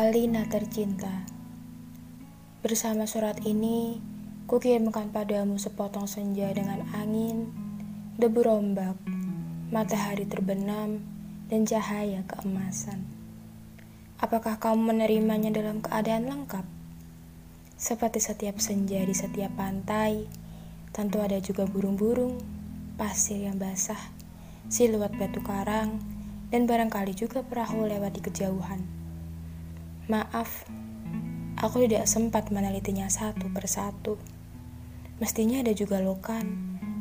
Alina tercinta. Bersama surat ini Kukirimkan padamu sepotong senja dengan angin Debu rombak Matahari terbenam Dan cahaya keemasan. Apakah kamu menerimanya dalam keadaan lengkap? Seperti setiap senja di setiap pantai Tentu ada juga burung-burung Pasir yang basah Siluet batu karang Dan barangkali juga perahu lewat di kejauhan Maaf, aku tidak sempat menelitinya satu persatu. Mestinya ada juga lokan,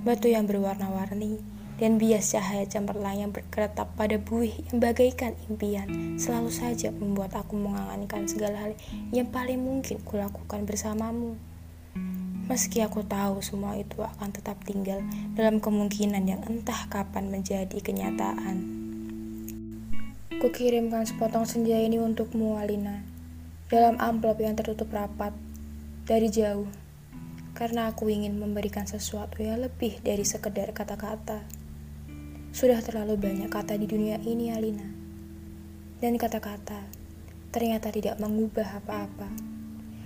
batu yang berwarna-warni, dan bias cahaya cemerlang yang berkeretap pada buih yang bagaikan impian selalu saja membuat aku mengangankan segala hal yang paling mungkin kulakukan bersamamu. Meski aku tahu semua itu akan tetap tinggal dalam kemungkinan yang entah kapan menjadi kenyataan. Kukirimkan sepotong senja ini untukmu, Alina, dalam amplop yang tertutup rapat dari jauh, karena aku ingin memberikan sesuatu yang lebih dari sekedar kata-kata. Sudah terlalu banyak kata di dunia ini, Alina, dan kata-kata ternyata tidak mengubah apa-apa.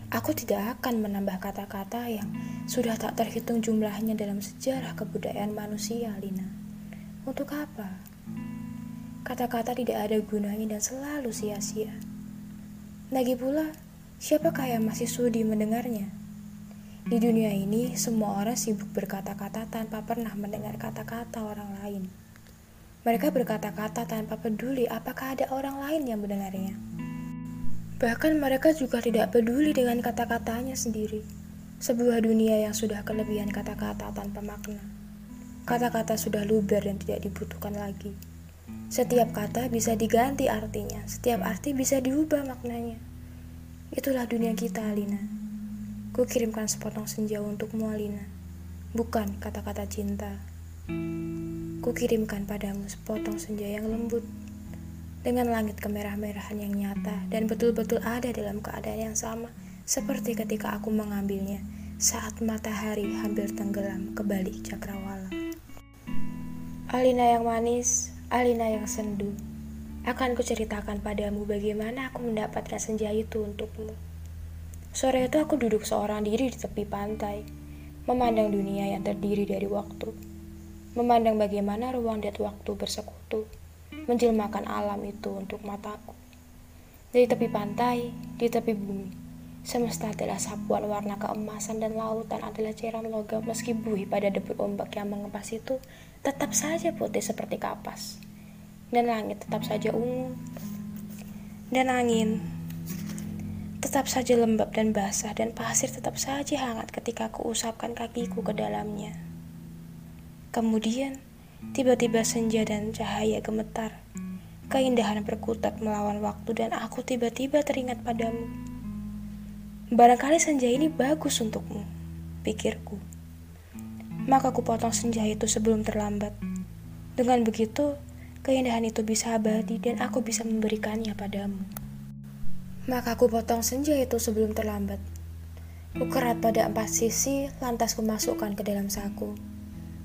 Aku tidak akan menambah kata-kata yang sudah tak terhitung jumlahnya dalam sejarah kebudayaan manusia, Alina. Untuk apa? Kata-kata tidak ada gunanya dan selalu sia-sia. Lagi pula, siapakah yang masih sudi mendengarnya? Di dunia ini, semua orang sibuk berkata-kata tanpa pernah mendengar kata-kata orang lain. Mereka berkata-kata tanpa peduli apakah ada orang lain yang mendengarnya. Bahkan mereka juga tidak peduli dengan kata-katanya sendiri. Sebuah dunia yang sudah kelebihan kata-kata tanpa makna. Kata-kata sudah luber dan tidak dibutuhkan lagi. Setiap kata bisa diganti artinya, setiap arti bisa diubah maknanya. Itulah dunia kita, Alina. Ku kirimkan sepotong senja untukmu, Alina. Bukan kata-kata cinta. Ku kirimkan padamu sepotong senja yang lembut dengan langit kemerah-merahan yang nyata dan betul-betul ada dalam keadaan yang sama seperti ketika aku mengambilnya saat matahari hampir tenggelam ke balik cakrawala. Alina yang manis, Alina yang sendu, akan kuceritakan padamu bagaimana aku mendapatkan senja itu untukmu. Sore itu aku duduk seorang diri di tepi pantai, memandang dunia yang terdiri dari waktu, memandang bagaimana ruang dan waktu bersekutu, menjelmakan alam itu untuk mataku. Dari tepi pantai, di tepi bumi, Semesta adalah sapuan warna keemasan dan lautan adalah cairan logam meski buih pada debut ombak yang mengepas itu tetap saja putih seperti kapas. Dan langit tetap saja ungu. Dan angin tetap saja lembab dan basah dan pasir tetap saja hangat ketika aku usapkan kakiku ke dalamnya. Kemudian, tiba-tiba senja dan cahaya gemetar. Keindahan berkutat melawan waktu dan aku tiba-tiba teringat padamu. Barangkali senja ini bagus untukmu, pikirku. Maka ku potong senja itu sebelum terlambat. Dengan begitu, keindahan itu bisa abadi dan aku bisa memberikannya padamu. Maka ku potong senja itu sebelum terlambat. Ku kerat pada empat sisi, lantas ku masukkan ke dalam saku.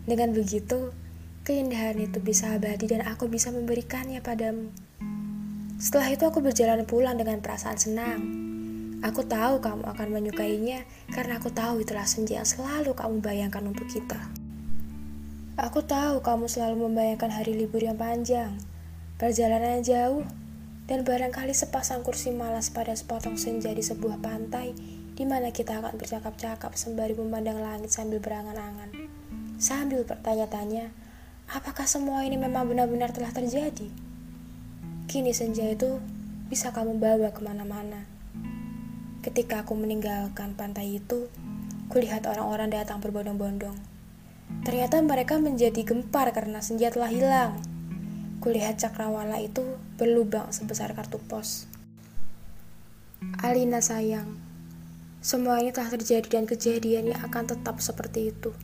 Dengan begitu, keindahan itu bisa abadi dan aku bisa memberikannya padamu. Setelah itu aku berjalan pulang dengan perasaan senang. Aku tahu kamu akan menyukainya karena aku tahu itulah senja yang selalu kamu bayangkan untuk kita. Aku tahu kamu selalu membayangkan hari libur yang panjang, perjalanan yang jauh, dan barangkali sepasang kursi malas pada sepotong senja di sebuah pantai di mana kita akan bercakap-cakap sembari memandang langit sambil berangan-angan. Sambil bertanya-tanya, apakah semua ini memang benar-benar telah terjadi? Kini senja itu bisa kamu bawa ke mana-mana Ketika aku meninggalkan pantai itu, kulihat orang-orang datang berbondong-bondong. Ternyata mereka menjadi gempar karena senja telah hilang. Kulihat cakrawala itu berlubang sebesar kartu pos. Alina sayang, semua ini telah terjadi dan kejadiannya akan tetap seperti itu.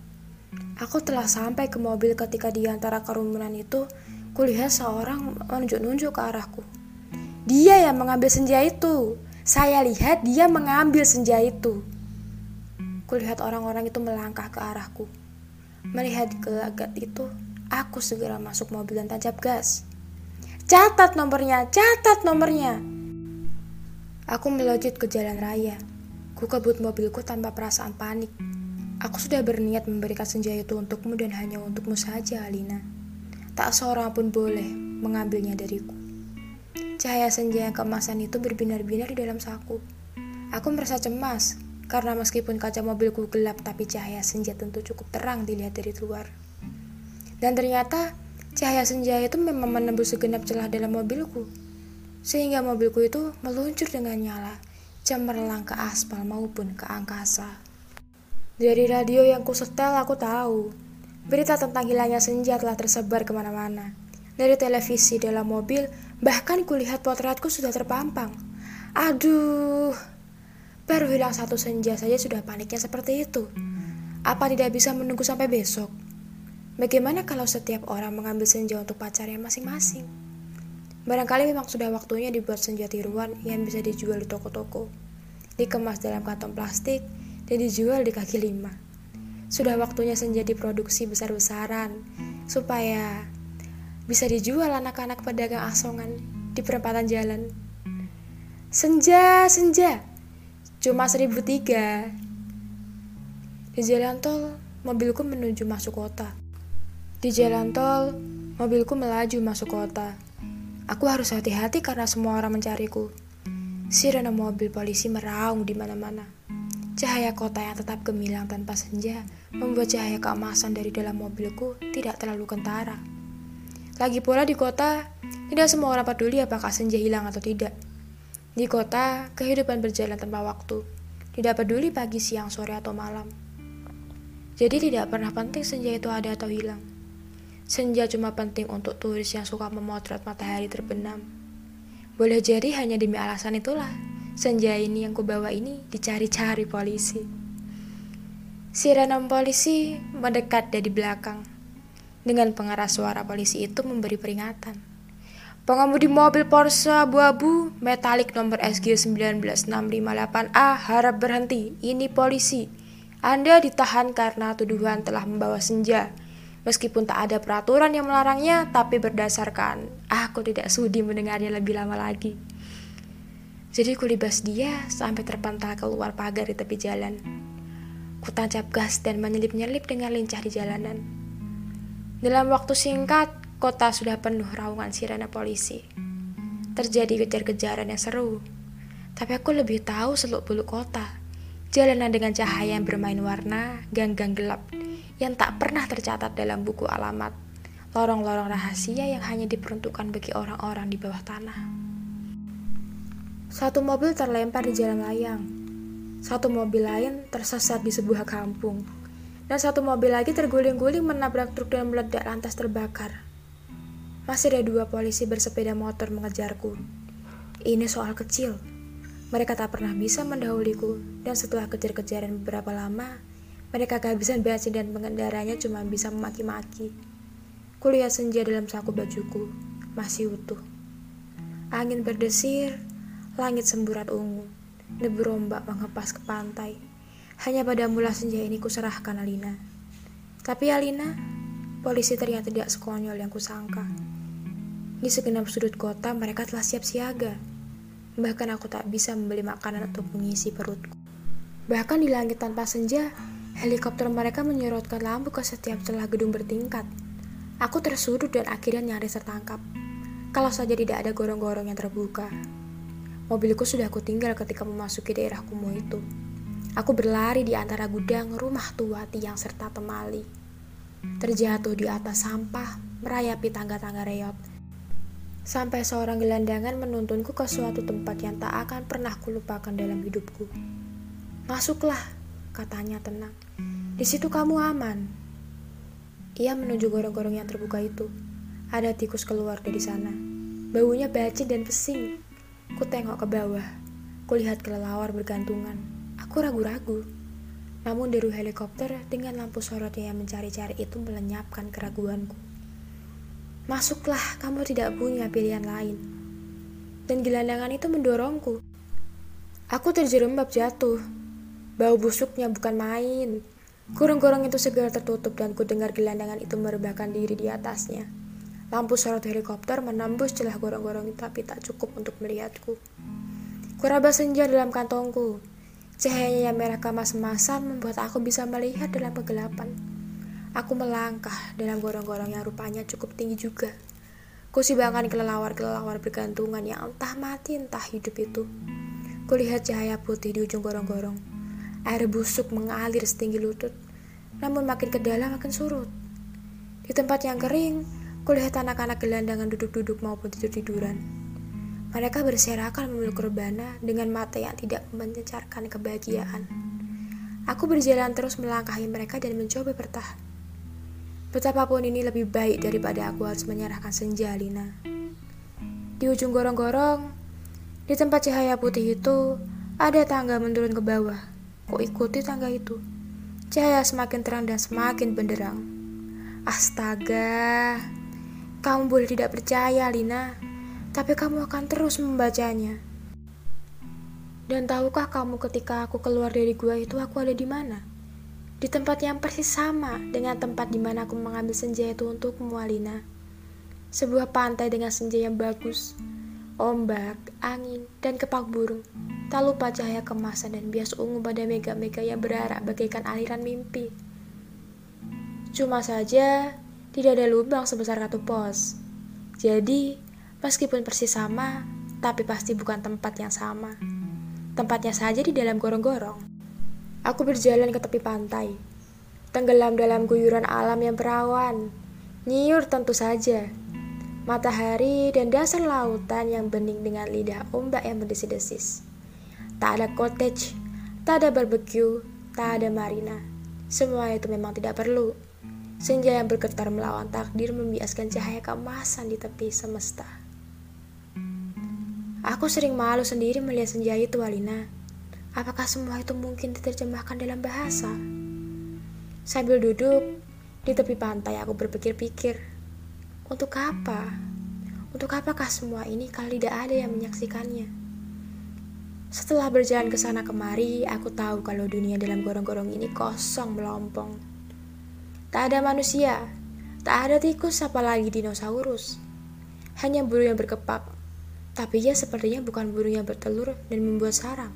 Aku telah sampai ke mobil ketika di antara kerumunan itu, kulihat seorang menunjuk-nunjuk ke arahku. Dia yang mengambil senja itu. Saya lihat dia mengambil senja itu. Kulihat orang-orang itu melangkah ke arahku. Melihat gelagat itu, aku segera masuk mobil dan tancap gas. Catat nomornya, catat nomornya. Aku melojit ke jalan raya. Ku kebut mobilku tanpa perasaan panik. Aku sudah berniat memberikan senja itu untukmu dan hanya untukmu saja, Alina. Tak seorang pun boleh mengambilnya dariku. Cahaya senja yang kemasan itu berbinar-binar di dalam saku. Aku merasa cemas, karena meskipun kaca mobilku gelap tapi cahaya senja tentu cukup terang dilihat dari luar. Dan ternyata cahaya senja itu memang menembus segenap celah dalam mobilku sehingga mobilku itu meluncur dengan nyala, cemerlang ke aspal maupun ke angkasa. Dari radio yang kusetel aku tahu, berita tentang hilangnya senja telah tersebar ke mana-mana. Dari televisi dalam mobil, bahkan kulihat potretku sudah terpampang. Aduh, baru hilang satu senja saja sudah paniknya seperti itu. Apa tidak bisa menunggu sampai besok? Bagaimana kalau setiap orang mengambil senja untuk pacarnya masing-masing? Barangkali memang sudah waktunya dibuat senja tiruan yang bisa dijual di toko-toko, dikemas dalam kantong plastik, dan dijual di kaki lima. Sudah waktunya senja diproduksi besar-besaran, supaya bisa dijual anak-anak pedagang asongan di perempatan jalan. Senja, senja, cuma seribu tiga. Di jalan tol, mobilku menuju masuk kota. Di jalan tol, mobilku melaju masuk kota. Aku harus hati-hati karena semua orang mencariku. Sirene mobil polisi meraung di mana-mana. Cahaya kota yang tetap gemilang tanpa senja membuat cahaya keemasan dari dalam mobilku tidak terlalu kentara. Lagi pula di kota, tidak semua orang peduli apakah senja hilang atau tidak. Di kota, kehidupan berjalan tanpa waktu. Tidak peduli pagi, siang, sore, atau malam. Jadi tidak pernah penting senja itu ada atau hilang. Senja cuma penting untuk turis yang suka memotret matahari terbenam. Boleh jadi hanya demi alasan itulah, senja ini yang kubawa ini dicari-cari polisi. Sirene polisi mendekat dari belakang. Dengan pengeras suara polisi itu memberi peringatan. Pengemudi mobil Porsche abu-abu metalik nomor SG 19658A harap berhenti. Ini polisi. Anda ditahan karena tuduhan telah membawa senja Meskipun tak ada peraturan yang melarangnya, tapi berdasarkan aku tidak sudi mendengarnya lebih lama lagi. Jadi kulibas dia sampai terpantal keluar pagar di tepi jalan. Kutancap gas dan menyelip-nyelip dengan lincah di jalanan. Dalam waktu singkat, kota sudah penuh raungan sirene polisi. Terjadi kejar-kejaran yang seru. Tapi aku lebih tahu seluk-beluk kota. Jalanan dengan cahaya yang bermain warna, gang-gang gelap, yang tak pernah tercatat dalam buku alamat, lorong-lorong rahasia yang hanya diperuntukkan bagi orang-orang di bawah tanah. Satu mobil terlempar di jalan layang, satu mobil lain tersesat di sebuah kampung, dan satu mobil lagi terguling-guling menabrak truk dan meledak lantas terbakar. Masih ada dua polisi bersepeda motor mengejarku. Ini soal kecil. Mereka tak pernah bisa mendahuliku, dan setelah kejar-kejaran beberapa lama, mereka kehabisan bensin dan pengendaranya cuma bisa memaki-maki. Kulihat senja dalam saku bajuku, masih utuh. Angin berdesir, langit semburat ungu, debu ombak mengepas ke pantai. Hanya pada mula senja ini kuserahkan Alina. Tapi Alina, polisi ternyata tidak sekonyol yang kusangka. Di segenap sudut kota mereka telah siap siaga. Bahkan aku tak bisa membeli makanan untuk mengisi perutku. Bahkan di langit tanpa senja, Helikopter mereka menyorotkan lampu ke setiap celah gedung bertingkat. Aku tersudut dan akhirnya nyaris tertangkap. Kalau saja tidak ada gorong-gorong yang terbuka. Mobilku sudah aku tinggal ketika memasuki daerah kumuh itu. Aku berlari di antara gudang, rumah tua, tiang, serta temali. Terjatuh di atas sampah, merayapi tangga-tangga reot. Sampai seorang gelandangan menuntunku ke suatu tempat yang tak akan pernah kulupakan dalam hidupku. Masuklah, katanya tenang. Di situ kamu aman. Ia menuju gorong-gorong yang terbuka itu. Ada tikus keluar dari sana. Baunya bacin dan pesing. Ku tengok ke bawah. Kulihat kelelawar bergantungan. Aku ragu-ragu. Namun deru helikopter dengan lampu sorotnya yang mencari-cari itu melenyapkan keraguanku. Masuklah, kamu tidak punya pilihan lain. Dan gelandangan itu mendorongku. Aku terjerembab jatuh, Bau busuknya bukan main. Gorong-gorong itu segera tertutup dan ku dengar gelandangan itu merebahkan diri di atasnya. Lampu sorot helikopter menembus celah gorong-gorong tapi tak cukup untuk melihatku. Ku Kuraba senja dalam kantongku. Cahayanya yang merah kemas-emasan membuat aku bisa melihat dalam kegelapan. Aku melangkah dalam gorong-gorong yang rupanya cukup tinggi juga. Kusibangkan kelelawar-kelelawar bergantungan yang entah mati entah hidup itu. Kulihat cahaya putih di ujung gorong-gorong. Air busuk mengalir setinggi lutut, namun makin ke dalam makin surut. Di tempat yang kering, kulihat anak-anak gelandangan duduk-duduk maupun tidur-tiduran. Mereka berserakan memeluk rebana dengan mata yang tidak mencecarkan kebahagiaan. Aku berjalan terus melangkahi mereka dan mencoba bertahan. Betapapun ini lebih baik daripada aku harus menyerahkan senja, Lina. Di ujung gorong-gorong, di tempat cahaya putih itu, ada tangga menurun ke bawah. Kok ikuti tangga itu? Cahaya semakin terang dan semakin benderang. Astaga, kamu boleh tidak percaya, Lina, tapi kamu akan terus membacanya. Dan tahukah kamu ketika aku keluar dari gua itu aku ada di mana? Di tempat yang persis sama dengan tempat di mana aku mengambil senja itu untukmu, Alina. Sebuah pantai dengan senja yang bagus, ombak, angin, dan kepak burung. Tak lupa cahaya kemasan dan bias ungu pada mega-mega yang berarak bagaikan aliran mimpi. Cuma saja, tidak ada lubang sebesar kartu pos. Jadi, meskipun persis sama, tapi pasti bukan tempat yang sama. Tempatnya saja di dalam gorong-gorong. Aku berjalan ke tepi pantai, tenggelam dalam guyuran alam yang perawan. Nyiur tentu saja, matahari, dan dasar lautan yang bening dengan lidah ombak yang berdesis-desis. Tak ada cottage, tak ada barbecue, tak ada marina. Semua itu memang tidak perlu. Senja yang bergetar melawan takdir membiaskan cahaya keemasan di tepi semesta. Aku sering malu sendiri melihat senja itu, Alina. Apakah semua itu mungkin diterjemahkan dalam bahasa? Sambil duduk di tepi pantai, aku berpikir-pikir untuk apa? Untuk apakah semua ini kalau tidak ada yang menyaksikannya? Setelah berjalan ke sana kemari, aku tahu kalau dunia dalam gorong-gorong ini kosong melompong. Tak ada manusia, tak ada tikus apalagi dinosaurus. Hanya burung yang berkepak, tapi ia sepertinya bukan burung yang bertelur dan membuat sarang.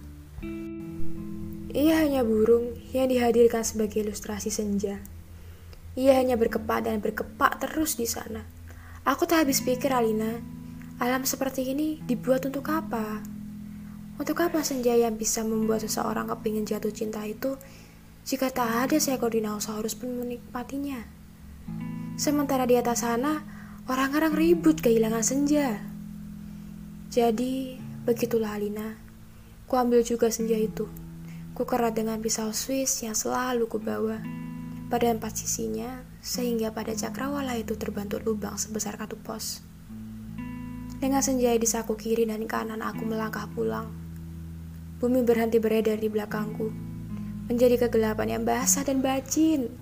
Ia hanya burung yang dihadirkan sebagai ilustrasi senja. Ia hanya berkepak dan berkepak terus di sana. Aku tak habis pikir, Alina. Alam seperti ini dibuat untuk apa? Untuk apa senja yang bisa membuat seseorang kepingin jatuh cinta itu jika tak ada seekor dinosaurus pun menikmatinya? Sementara di atas sana, orang-orang ribut kehilangan senja. Jadi, begitulah Alina. Ku ambil juga senja itu. Ku kerat dengan pisau Swiss yang selalu ku bawa. Pada empat sisinya, sehingga pada cakrawala itu terbantu lubang sebesar kartu pos. Dengan senja di saku kiri dan kanan aku melangkah pulang. Bumi berhenti beredar di belakangku, menjadi kegelapan yang basah dan bacin.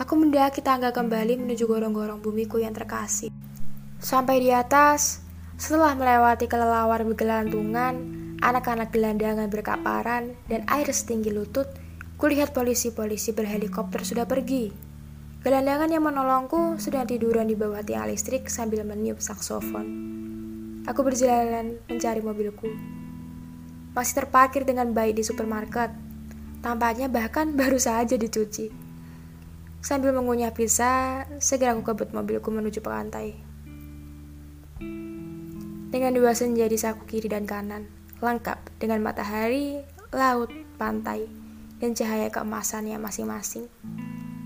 Aku mendaki tangga kembali menuju gorong-gorong bumiku yang terkasih. Sampai di atas, setelah melewati kelelawar bergelantungan, anak-anak gelandangan berkaparan, dan air setinggi lutut, kulihat polisi-polisi berhelikopter sudah pergi. Gelandangan yang menolongku sedang tiduran di bawah tiang listrik sambil meniup saksofon. Aku berjalan mencari mobilku. Masih terparkir dengan baik di supermarket. Tampaknya bahkan baru saja dicuci. Sambil mengunyah pizza, segera aku kebut mobilku menuju pantai. Dengan dua senja di saku kiri dan kanan, lengkap dengan matahari, laut, pantai, dan cahaya keemasannya masing-masing.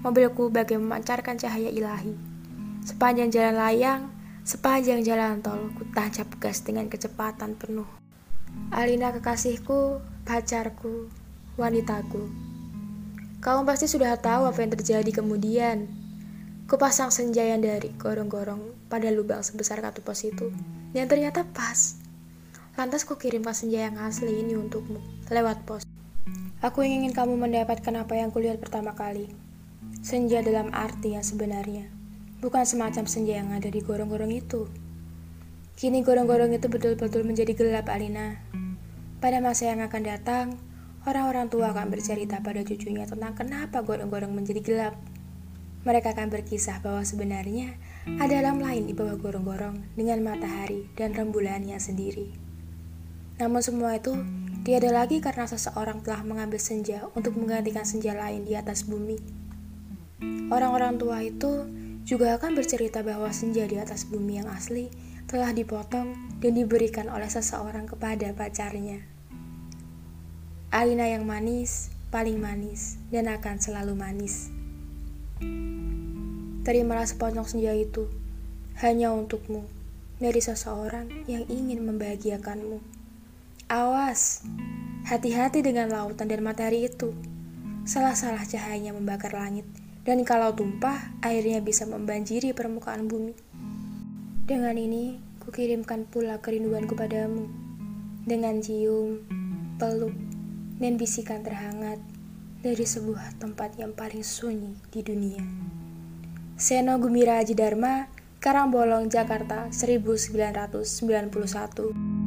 Mobilku bagai memancarkan cahaya ilahi. Sepanjang jalan layang, sepanjang jalan tol, ku tancap gas dengan kecepatan penuh. Alina kekasihku, pacarku, wanitaku. Kamu pasti sudah tahu apa yang terjadi kemudian. Kupasang senja yang dari gorong-gorong pada lubang sebesar kartu pos itu, yang ternyata pas. Lantas ku kirimkan senja yang asli ini untukmu, lewat pos. Aku ingin kamu mendapatkan apa yang kulihat pertama kali. Senja dalam arti yang sebenarnya, bukan semacam senja yang ada di gorong-gorong itu. Kini gorong-gorong itu betul-betul menjadi gelap, Alina. Pada masa yang akan datang, orang-orang tua akan bercerita pada cucunya tentang kenapa gorong-gorong menjadi gelap. Mereka akan berkisah bahwa sebenarnya ada alam lain di bawah gorong-gorong dengan matahari dan rembulannya sendiri. Namun semua itu tiada lagi karena seseorang telah mengambil senja untuk menggantikan senja lain di atas bumi. Orang-orang tua itu juga akan bercerita bahwa senja di atas bumi yang asli telah dipotong dan diberikan oleh seseorang kepada pacarnya. Alina yang manis, paling manis, dan akan selalu manis. Terimalah seponjong senja itu, hanya untukmu, dari seseorang yang ingin membahagiakanmu. Awas, hati-hati dengan lautan dan matahari itu. Salah-salah cahayanya membakar langit, dan kalau tumpah, airnya bisa membanjiri permukaan bumi. Dengan ini, kukirimkan pula kerinduanku padamu, dengan cium, peluk, dan bisikan terhangat dari sebuah tempat yang paling sunyi di dunia. Seno Gumira Aji Dharma, Karangbolong, Jakarta, 1991.